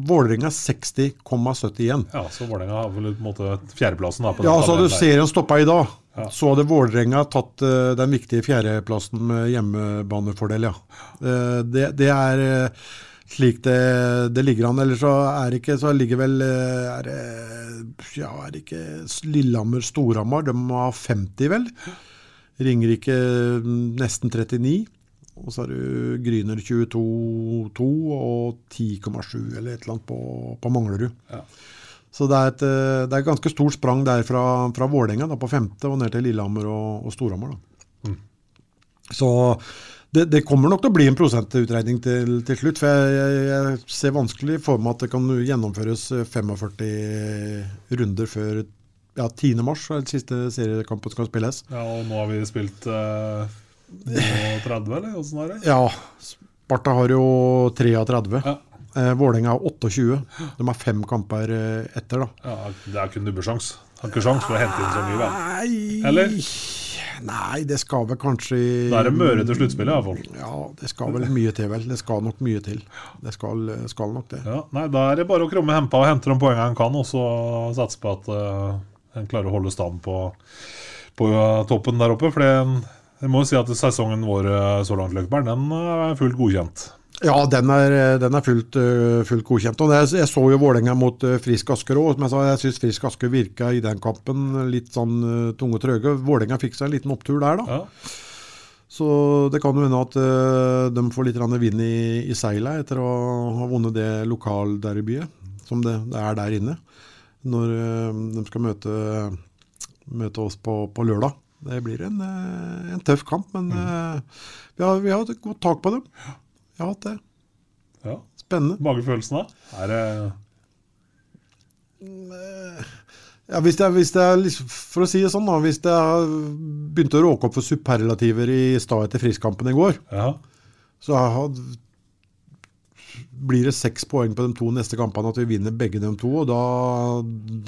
Vålerenga 60,71. Ja, så Vålerenga har vel på en måte fjerdeplassen. da på Ja, så du ser der. serien stoppa i dag, Ja. så hadde Vålerenga tatt uh, den viktige fjerdeplassen med hjemmebanefordel, ja. Uh, det, det er uh, slik det, det ligger an. Eller så er det ikke Så ligger vel er det, Ja, er det ikke Lillehammer, Storhamar? De har 50, vel? Ringerike mm, nesten 39. Og så har du Gryner 22,2 og 10,7 eller et eller annet på, på Manglerud. Så det er, et, eh, det er et ganske stort sprang der fra, fra Vålerenga på femte og ned til Lillehammer og, og Storhamar. Mm. Så det, det kommer nok til å bli en prosentutregning til, til slutt. For jeg, jeg, jeg ser vanskelig for meg at det kan gjennomføres 45 runder før ja, 10. mars, er det siste seriekampen skal spilles. Ja, og nå har vi spilt eh, 30, eller åssen er det? Ja, Sparta har jo 33. Ja. Eh, Vålerenga har 28. De har fem kamper eh, etter, da. Ja, det er kun nubbesjans. Har ikke sjans for å hente inn så mye, vel? Eller? Nei, det skal vel kanskje Da er det Møre til sluttspillet, iallfall. Ja, det skal vel mye til, vel. Det skal nok mye til. Det skal, skal nok det. Ja, nei, da er det bare å krumme hempa og hente de poengene en kan, og så satse på at uh, en klarer å holde stand på, på toppen der oppe. For det- jeg må jo si at sesongen vår så langt, Løkberg, den er fullt godkjent. Ja, den er, den er fullt, øh, fullt godkjent. Og jeg, jeg så jo Vålerenga mot øh, Frisk Asker òg. Som jeg sa, jeg syns Frisk Asker virka i den kampen litt sånn tunge og trøge. Vålerenga fikk seg en liten opptur der, da. Ja. Så det kan jo hende at eh, de får litt vind i, i seilet etter å ha vunnet det lokalderbyet som det, det er der inne. Når eh, de skal møte, møte oss på, på lørdag. Det blir en, eh, en tøff kamp, men eh, vi, har, vi har et godt tak på dem. Jeg har hatt det. Ja. Spennende. Magefølelsen, da? Er det Ja, hvis det, hvis det liksom- for å si det sånn da, hvis det har begynt å råke opp for superlativer i stad etter friskkampen i går, Ja. så har, blir det seks poeng på de to neste kampene at vi vinner begge de to, og da,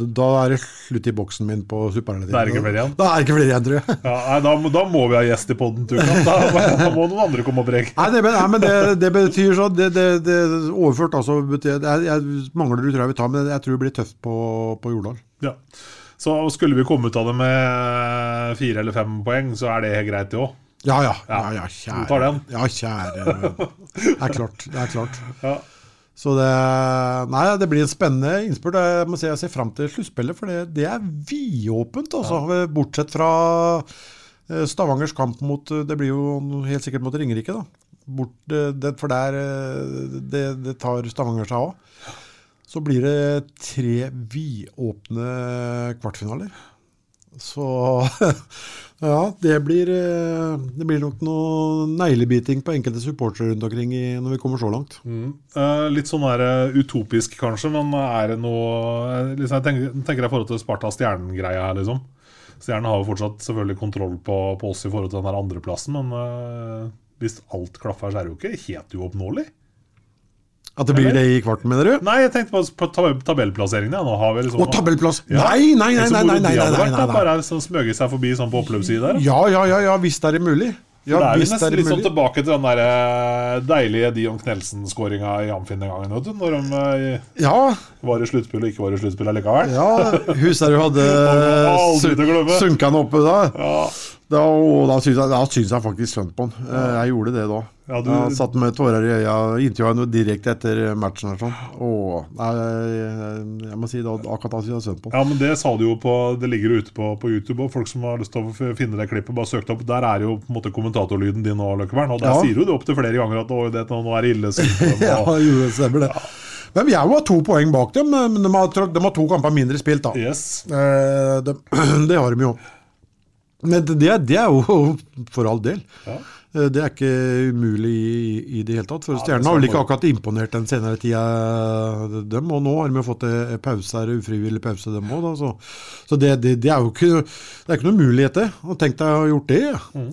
da er det slutt i boksen min på superlativer. Da er ikke flere igjen? Da er det ikke flere igjen, tror jeg. Ja, da, da må vi ha gjest i poden. Da, da må noen andre komme og preke. Nei, det, nei, men det, det betyr sånn det, det, det Overført altså betyr, jeg, jeg mangler du tror jeg vi tar, men jeg tror det blir tøft på, på Jordal. Ja. Så skulle vi komme ut av det med fire eller fem poeng, så er det helt greit, det òg. Ja, ja. Ja. ja, ja kjære. Ja, kjære. Det er klart. Det er klart. Ja. Så det Nei, det blir en spennende innspurt. Jeg må si jeg ser fram til sluttspillet, for det, det er vidåpent, altså. Bortsett fra eh, Stavangers kamp mot eh, Det blir jo helt sikkert mot Ringerike, da. Bort, eh, det, for der det, det tar Stavanger seg av. Så blir det tre vidåpne kvartfinaler. Så ja, det blir, eh, det blir nok noe neglebiting på enkelte supportere rundt omkring i, når vi kommer så langt. Eh, litt sånn der, eh, utopisk, kanskje, men er det noe eh, liksom, Jeg tenker, tenker i forhold til Sparta-Stjernen-greia her, liksom. Stjernen har jo fortsatt selvfølgelig kontroll på, på oss i forhold til den andreplassen, men eh, hvis alt klaffer, så er det jo ikke helt uoppnåelig. At det blir Eller? det i kvarten, mener du? Nei, jeg tenkte på, tab tabellplasseringene. Nå har vi liksom Å, tabellplass! Ja. Nei, nei, nei! Så nei, nei, nei, nei, nei, nei. Bare sånn smøge seg forbi sånn på oppløpssida der. Ja, ja, ja, ja, hvis det er mulig. Ja, det er jo nesten er litt sånn tilbake til den der eh, deilige Dion Knelsen-skåringa i Amfinn den gangen. Vet du, når de eh, Ja, var i sluttspill og ikke var i sluttspill allikevel. ja Husker du hadde sunka sunket oppe da? Ja. Da, og da syns jeg, da syns jeg faktisk synd på han. Eh, Jeg gjorde det da. Ja, du- Jeg satt med tårer i øya. Intervjua henne direkte etter matchen. Og sånn. Og, jeg, jeg må si det, akkurat da syns jeg synd på han. Ja, men Det sa du jo på Det ligger jo ute på, på YouTube, og folk som har lyst til å finne det klippet, bare søk det opp. Der er jo på en måte kommentatorlyden din nå, Løkkevern. Og der Ja. sier du det opp til flere ganger at det, nå er det ille. synd på dem, Ja, jo, det stemmer det. Men jeg har to poeng bak dem, men de har, de har to kamper mindre spilt, da. Yes. Eh, det, det har de jo. Men det, det er jo for all del. Ja. Eh, Det er ikke umulig i, i det hele tatt. For Ja, Stjernen har vel ikke akkurat imponert den senere tida, dem. Og nå har de fått en pause her, ufrivillig pause, dem òg. Så, så det, det, det er jo ikke, det er ikke noe mulighet, det. Og tenk deg å ha gjort det. Ja.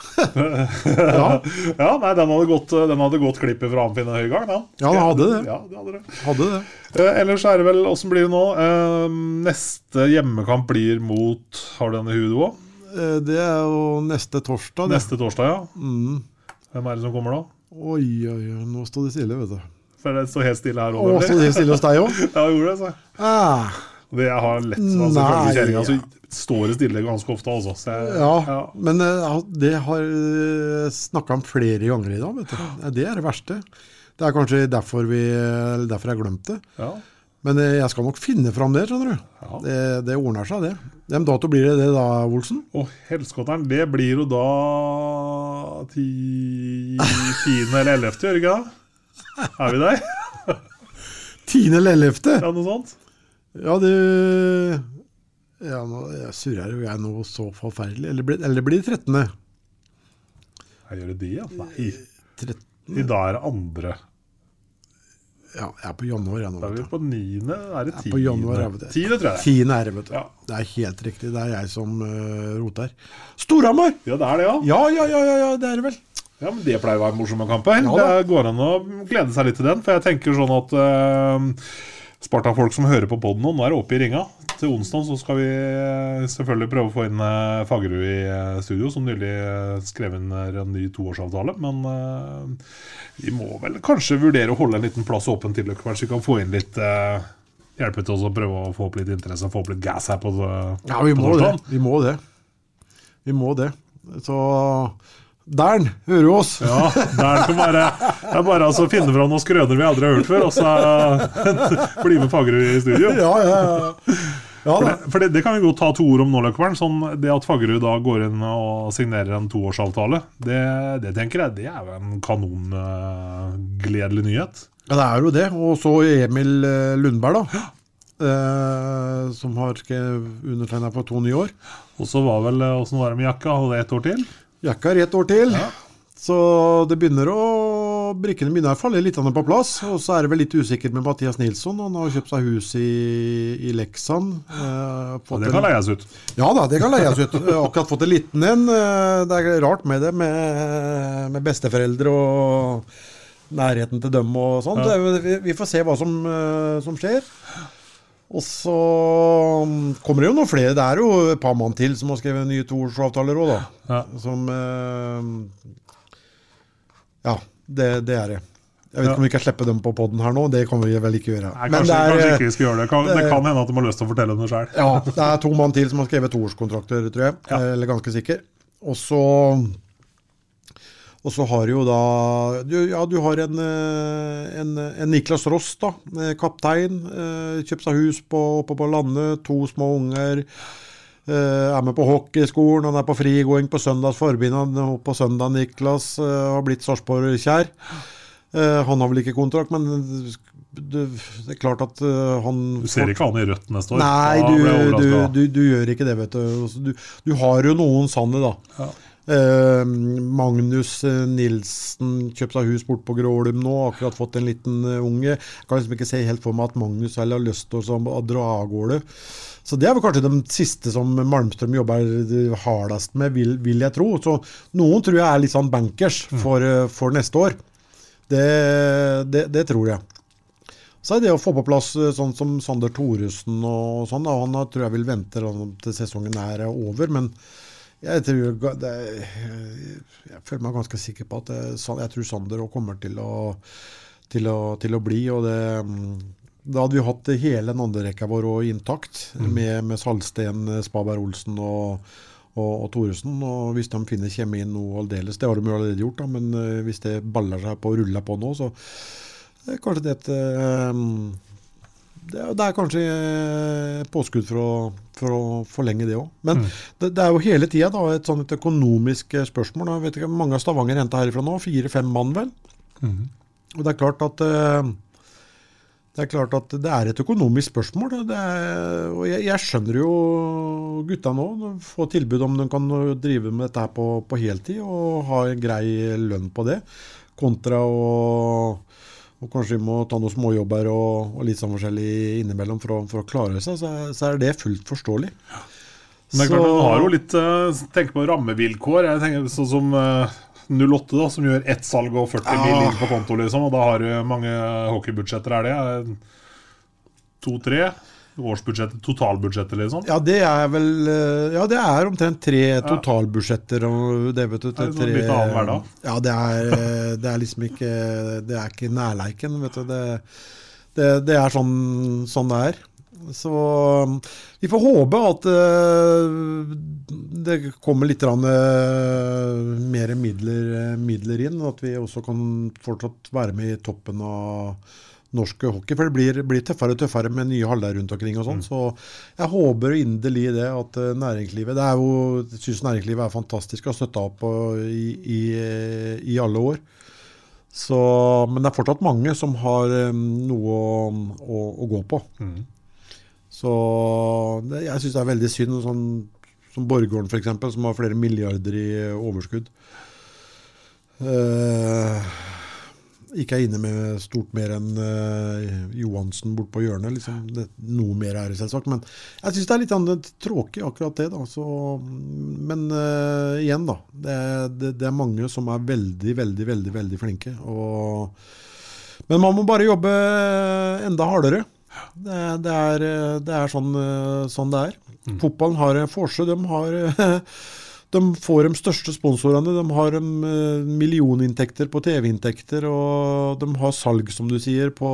ja, Ja, nei, den hadde gått, den hadde gått klippet fra Amfinn en høy gang, den. Ja, den hadde det. Ja, det hadde det. hadde det. Eh, ellers er det vel Åssen blir det nå? Eh, neste hjemmekamp blir mot Har du den i huet, du òg? Eh, Det er jo neste torsdag. Neste torsdag, ja. Mm. Hvem er det som kommer da? Oi, oi, oi, nå står det stille, vet du. For det står helt stille her òg. står det stille hos deg òg? Ja, jeg gjorde det, så. Ah, Det jeg har lett altså, Nei, ifølge kjerringa, så ja. står det stille ganske ofte, altså. Så jeg, ja, ja. men eh, det har jeg snakka om flere ganger i dag, vet du. Det er det verste. Det er kanskje derfor, vi, derfor jeg glemte det. Ja. Men eh, jeg skal nok finne fram det, skjønner du. Ja. Det, det ordner seg, det. Hvem dato blir det det da, Olsen? Og helskotteren, det blir jo da ti... tiende eller ellevte, gjør det ikke det? Er vi der? 10. eller 11.? Ja, noe sånt? Ja, det ja, nå, jeg Surrer jo jeg noe så forferdelig? Eller, blir- eller blir det 13.? Jeg gjør det det, ja? Nei. 13. I dag er det andre. Ja, jeg er på januar, jeg nå. Da er vi på niende. Er det Jeg januar, jeg tiende? Tiende, tror jeg. Tiende er det, vet du. Ja. Det er helt riktig. Det er jeg som uh, roter. Storhamar! Ja, det er det, ja. Ja, ja, ja, ja, ja, det er det vel. Ja, men Det pleier å være morsomme kamper. Ja, det går an å glede seg litt til den. For jeg tenker sånn at uh, Sparta-folk som hører på poden nå, nå er det oppe i ringa. Til onsdag så skal vi eh, selvfølgelig prøve å få inn uh, Fagerud i eh, studio, som nylig skrev inn eh, en ny toårsavtale. Men uh, vi må vel kanskje vurdere å holde en liten plass åpen til dere, så vi kan få inn litt uh, Hjelpe til å prøve å få opp litt interesse og få opp litt gass her på, på Ja, vi må det. Vi må det. Vi må det. Så Dern, hører du oss? Ja, Dern kan bare, er bare altså finne fram noen skrøner vi aldri har hørt før, og så eh, bli med Fagerud i studio. ja, ja, ja. Ja, for det, for det, det kan vi godt ta to ord om nå, Løkkeberg Sånn, det at Fagerud da går inn og signerer en toårsavtale, det, det tenker jeg det er jo en kanongledelig nyhet. Ja, det er jo det. Og så Emil eh, Lundberg, da. Uh, som har undertegna på to nye år. Og så var vel eh, Åssen var det med jakka? Hadde ett år til? Jakka er ett år til. Så det begynner å Brikkene begynner å falle litt på plass. Og så er det vel litt usikkert med Mathias Nilsson. Han har kjøpt seg hus i, i Leksand. Eh, Og det kan leies ut. Ja da, det kan leies ut. Akkurat fått en liten en. Eh, Det er rart med det, med, med besteforeldre og nærheten til dem og sånn. Ja. Vi får se hva som, eh, som skjer. Og så mm, kommer det jo noen flere. Det er jo et par mann til som har skrevet nye toårsavtaler òg, da. Ja. Som eh, Ja, det, det er det. Jeg vet Ja. ikke om vi kan slippe dem på poden her nå. Det kan vi vel ikke gjøre. Nei, Men kanskje, det er, kanskje ikke vi skal gjøre det. Kan, det, det- kan hende at de har lyst til å fortelle om det sjøl. ja, det er to mann til som har skrevet toårskontrakter, tror jeg. Ja. Eller ganske sikker. Og så og så har du jo da du, Ja, du har en, eh, en, en Niklas Ross, da. eh, Kaptein. eh, Kjøpt seg hus på, oppe på landet. To små unger. Er med på hockeyskolen. Han er på frigåing på søndags forbind. Er på søndag, Niklas. Har blitt Sarpsborg-kjær. Han har vel ikke kontrakt, men det, er klart at han Du ser ikke han i rødt neste år. Nei, du, du, du, du gjør ikke det, vet du. Altså, Du, du har jo noen sanne, da. Ja. Eh, Magnus Nilsen kjøpte seg hus bort på Grålum nå, akkurat fått en liten eh, unge. Jeg kan liksom ikke se helt for meg at Magnus heller har lyst til å dra av gårde. Så det er vel kanskje de siste som Malmstrøm jobber eh, hardest med, vil, vil jeg tro. Så noen tror jeg er litt sånn bankers for, eh, for neste år. Det, det, det tror jeg. Så er det å få på plass sånn som Sander Thoresen og sånn. Da. Han tror jeg vil vente til sesongen er over. Men jeg tror det, Jeg føler meg ganske sikker på at det, jeg tror Sander kommer til å, til å, til å bli. og det mm, da hadde vi hatt hele den andre rekka vår også intakt, med, med Salsten, Spaberg Olsen og, og, og Thoresen. Og hvis de finner kjemien noe aldeles, det har de jo allerede gjort, da, men eh, hvis det baller seg på og ruller på nå, så eh, kanskje det er et eh, det, det er kanskje eh, påskudd for å, for å forlenge det òg. Men det, det er jo hele tida et sånn et økonomisk eh, spørsmål. Da. Jeg vet ikke, Mange av Stavanger henta herifra nå, fire-fem mann vel. Og det er klart at eh, det er klart at det er et økonomisk spørsmål. Det er, og jeg, jeg skjønner jo gutta nå. Få tilbud om de kan drive med dette på, på heltid og ha en grei lønn på det. Kontra å og kanskje vi må ta noen småjobber og, og litt sånn forskjellig innimellom for å, for å klare seg, så, så er det fullt forståelig. Men det er klart, man har jo litt uh, Tenk på rammevilkår. Jeg tenker Sånn som eh, 08, da, som gjør ett salg og 40 Ja. mil inn på konto, liksom. Og da har du mange hockeybudsjetter, er det? To-tre? Årsbudsjettet, totalbudsjettet, liksom? Ja, det er vel eh, Ja, det er omtrent tre totalbudsjetter. Og det, vet du, Det er tre, litt annen hverdag. Ja, det er, eh, det er liksom ikke Det er ikke nærleiken, vet du. Det, det, det er sånn, sånn det er. Så um, vi får håpe at eh, det kommer litt mer midler, midler inn. At vi også kan fortsatt være med i toppen av norsk hockey. For det blir, blir tøffere og tøffere med nye haller rundt omkring og sånn. Så jeg håper inderlig det at eh, næringslivet Det er jo, Jeg syns næringslivet er fantastisk og har støtta opp i, i, i alle år. Så, men det er fortsatt mange som har um, noe å, å, å gå på. Så det, jeg syns det er veldig synd, sånn som Borgården f.eks., som har flere milliarder i overskudd. Eh, ikke er inne med stort mer enn uh, Johansen bort på hjørnet. Liksom. Det, noe mer er det selvsagt. Men jeg syns det er litt annet tråkig, akkurat det. Da. Så, men uh, igjen, da. Det, det, det er mange som er veldig, veldig, veldig, veldig flinke. Og, men man må bare jobbe enda hardere. Det, det, er, det er sånn, eh, sånn det er. Fotballen har en forse. De har de får de største sponsorene. De har eh, millioninntekter på TV-inntekter, og de har salg, som du sier, på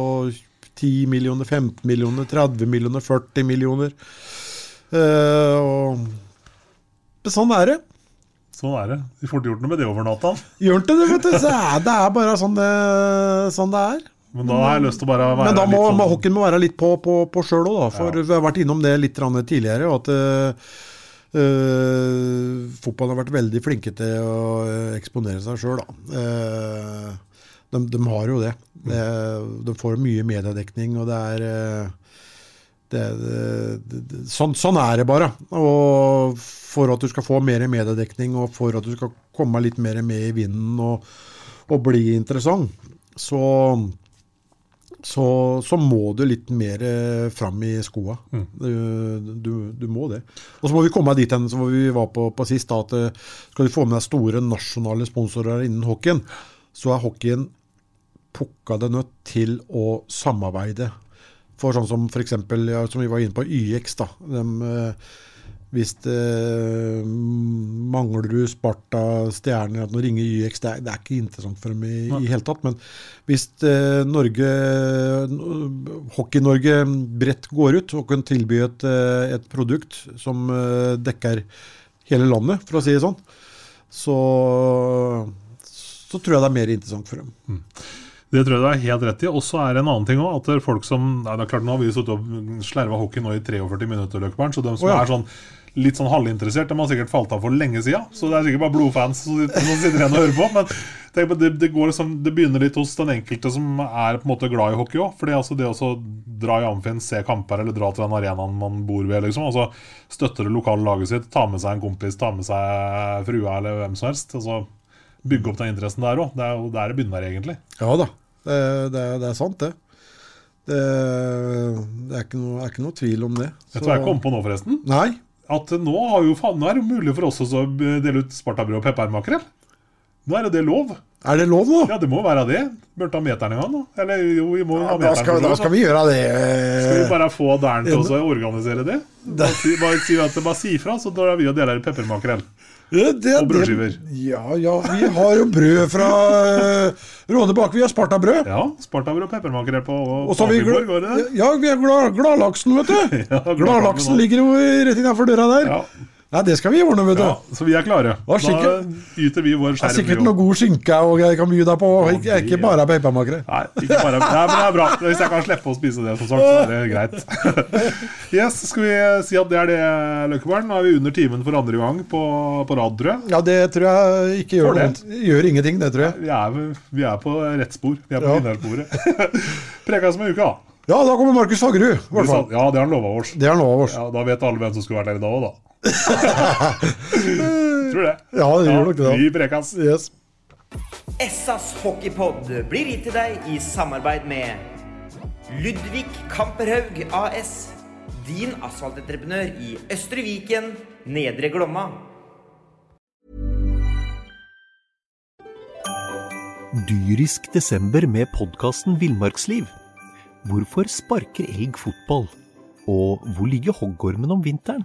10 millioner, 15 millioner, 30 millioner, 40 millioner. Og Men sånn er det. Sånn er det. De får ikke gjort noe med det over natta. Gjør ikke det, vet du. Så er, det er bare sånn det, sånn det er. Men da har jeg lyst til å bare være Men da må, sånn hockeyen må være litt på, på, på sjøl òg, da. For Ja. vi har vært innom det litt tidligere. og at uh, Fotballen har vært veldig flinke til å eh, eksponere seg sjøl, da. Uh, de, de har jo det. det. De får mye mediedekning, og det er eh, det, det, det, sånn, sånn er det bare. Og for at du skal få mer mediedekning, og for at du skal komme litt mer med i vinden og, og bli interessant, så så, så må du litt mer eh, fram i skoa. Du, du, du må det. Og så må vi komme dit hen som vi var på, på sist, da, at eh, skal du få med deg store nasjonale sponsorer innen hockeyen, så er hockeyen pukka det nødt til å samarbeide. For sånn som f.eks. Ja, som vi var inne på, YX. da, de, eh, hvis eh, Manglerud, Sparta, Stjerner Nå ringer YX. Det er, det er ikke interessant for dem i, i hele tatt. Men hvis eh, Norge, Hockey-Norge bredt går ut og kan tilby et, eh, et produkt som eh, dekker hele landet, for å si det sånn, så, så tror jeg det er mer interessant for dem. Det tror jeg du er helt rett i. Og så er det en annen ting òg. At det er folk som nei, det er klart Nå har vi sittet og slerva hockey nå i 43 minutter, Løkberg, så de som oh, ja. er sånn litt sånn halvinteressert, de har sikkert falt av for lenge siden. Så det er sikkert bare blodfans som sitter igjen og hører på. Men det, det, går liksom, det begynner litt hos den enkelte som er på en måte glad i hockey òg. For altså, det å dra i Amfinn, se kamper eller dra til den arenaen man bor ved, liksom. Altså, støtte det lokale laget sitt, ta med seg en kompis, ta med seg frua eller hvem som helst. Altså, bygge opp den interessen der òg. Det er jo der det begynner, egentlig. Ja da, det, det, det er sant det. Det, det er, ikke noe, er ikke noe tvil om det. Vet du hva jeg kom på nå, forresten? Nei. At nå, har jo, faen, nå er det jo mulig for oss å dele ut spartabrød og peppermakrell. Nå er jo det lov. Er det lov nå? Ja, det må være det. Burde ta meteren en gang, da. Eller jo, vi må ha Da skal, da skal vi gjøre det. Skal vi bare få Dern til å organisere det? Bare si, bare si, at, bare si ifra, så drar vi og deler peppermakrell. Det, Og brødskiver. Det, ja, ja, vi har jo brød fra uh, Råde bak. Vi har Sparta-brød. Ja, spartabrød og peppermakrell på Og så har vi, ja, vi har glad, vet du. Ja, Gladlaksen ligger jo rett innafor døra der. Ja. Nei, det skal vi ordne, vet du. Ja, så vi er klare. Da yter vi vår Det er skjerm. sikkert noe god skinke og jeg kan by deg på. Ikke, det, ikke bare peipermakere. Nei, ikke bare, nei, men det er bra. Hvis jeg kan slippe å spise det, som sagt, så er det greit. Yes, Skal vi si at det er det, Løkkebarn? Nå er vi under timen for andre gang på, på rad, tror jeg. Ja, det tror jeg ikke gjør noe. Gjør ingenting, det tror jeg. Vi er, vi er på rett spor. Vi er på Ja. vinnersporet. Preka som en uke, da. Ja, da kommer Markus Fagerud. Ja, det har han lova oss. Det er han lova oss. Ja, da vet alle hvem som skulle vært der i dag òg, da. Tror det. Ja, det gjør nok det. Vi da. prekas. Yes. Essas hockeypod blir gitt til deg i samarbeid med Ludvig Kamperhaug AS. Din asfaltentreprenør i Østre Viken, Nedre Glomma. Dyrisk desember med podkasten Villmarksliv. Hvorfor sparker elg fotball? Og hvor ligger hoggormen om vinteren?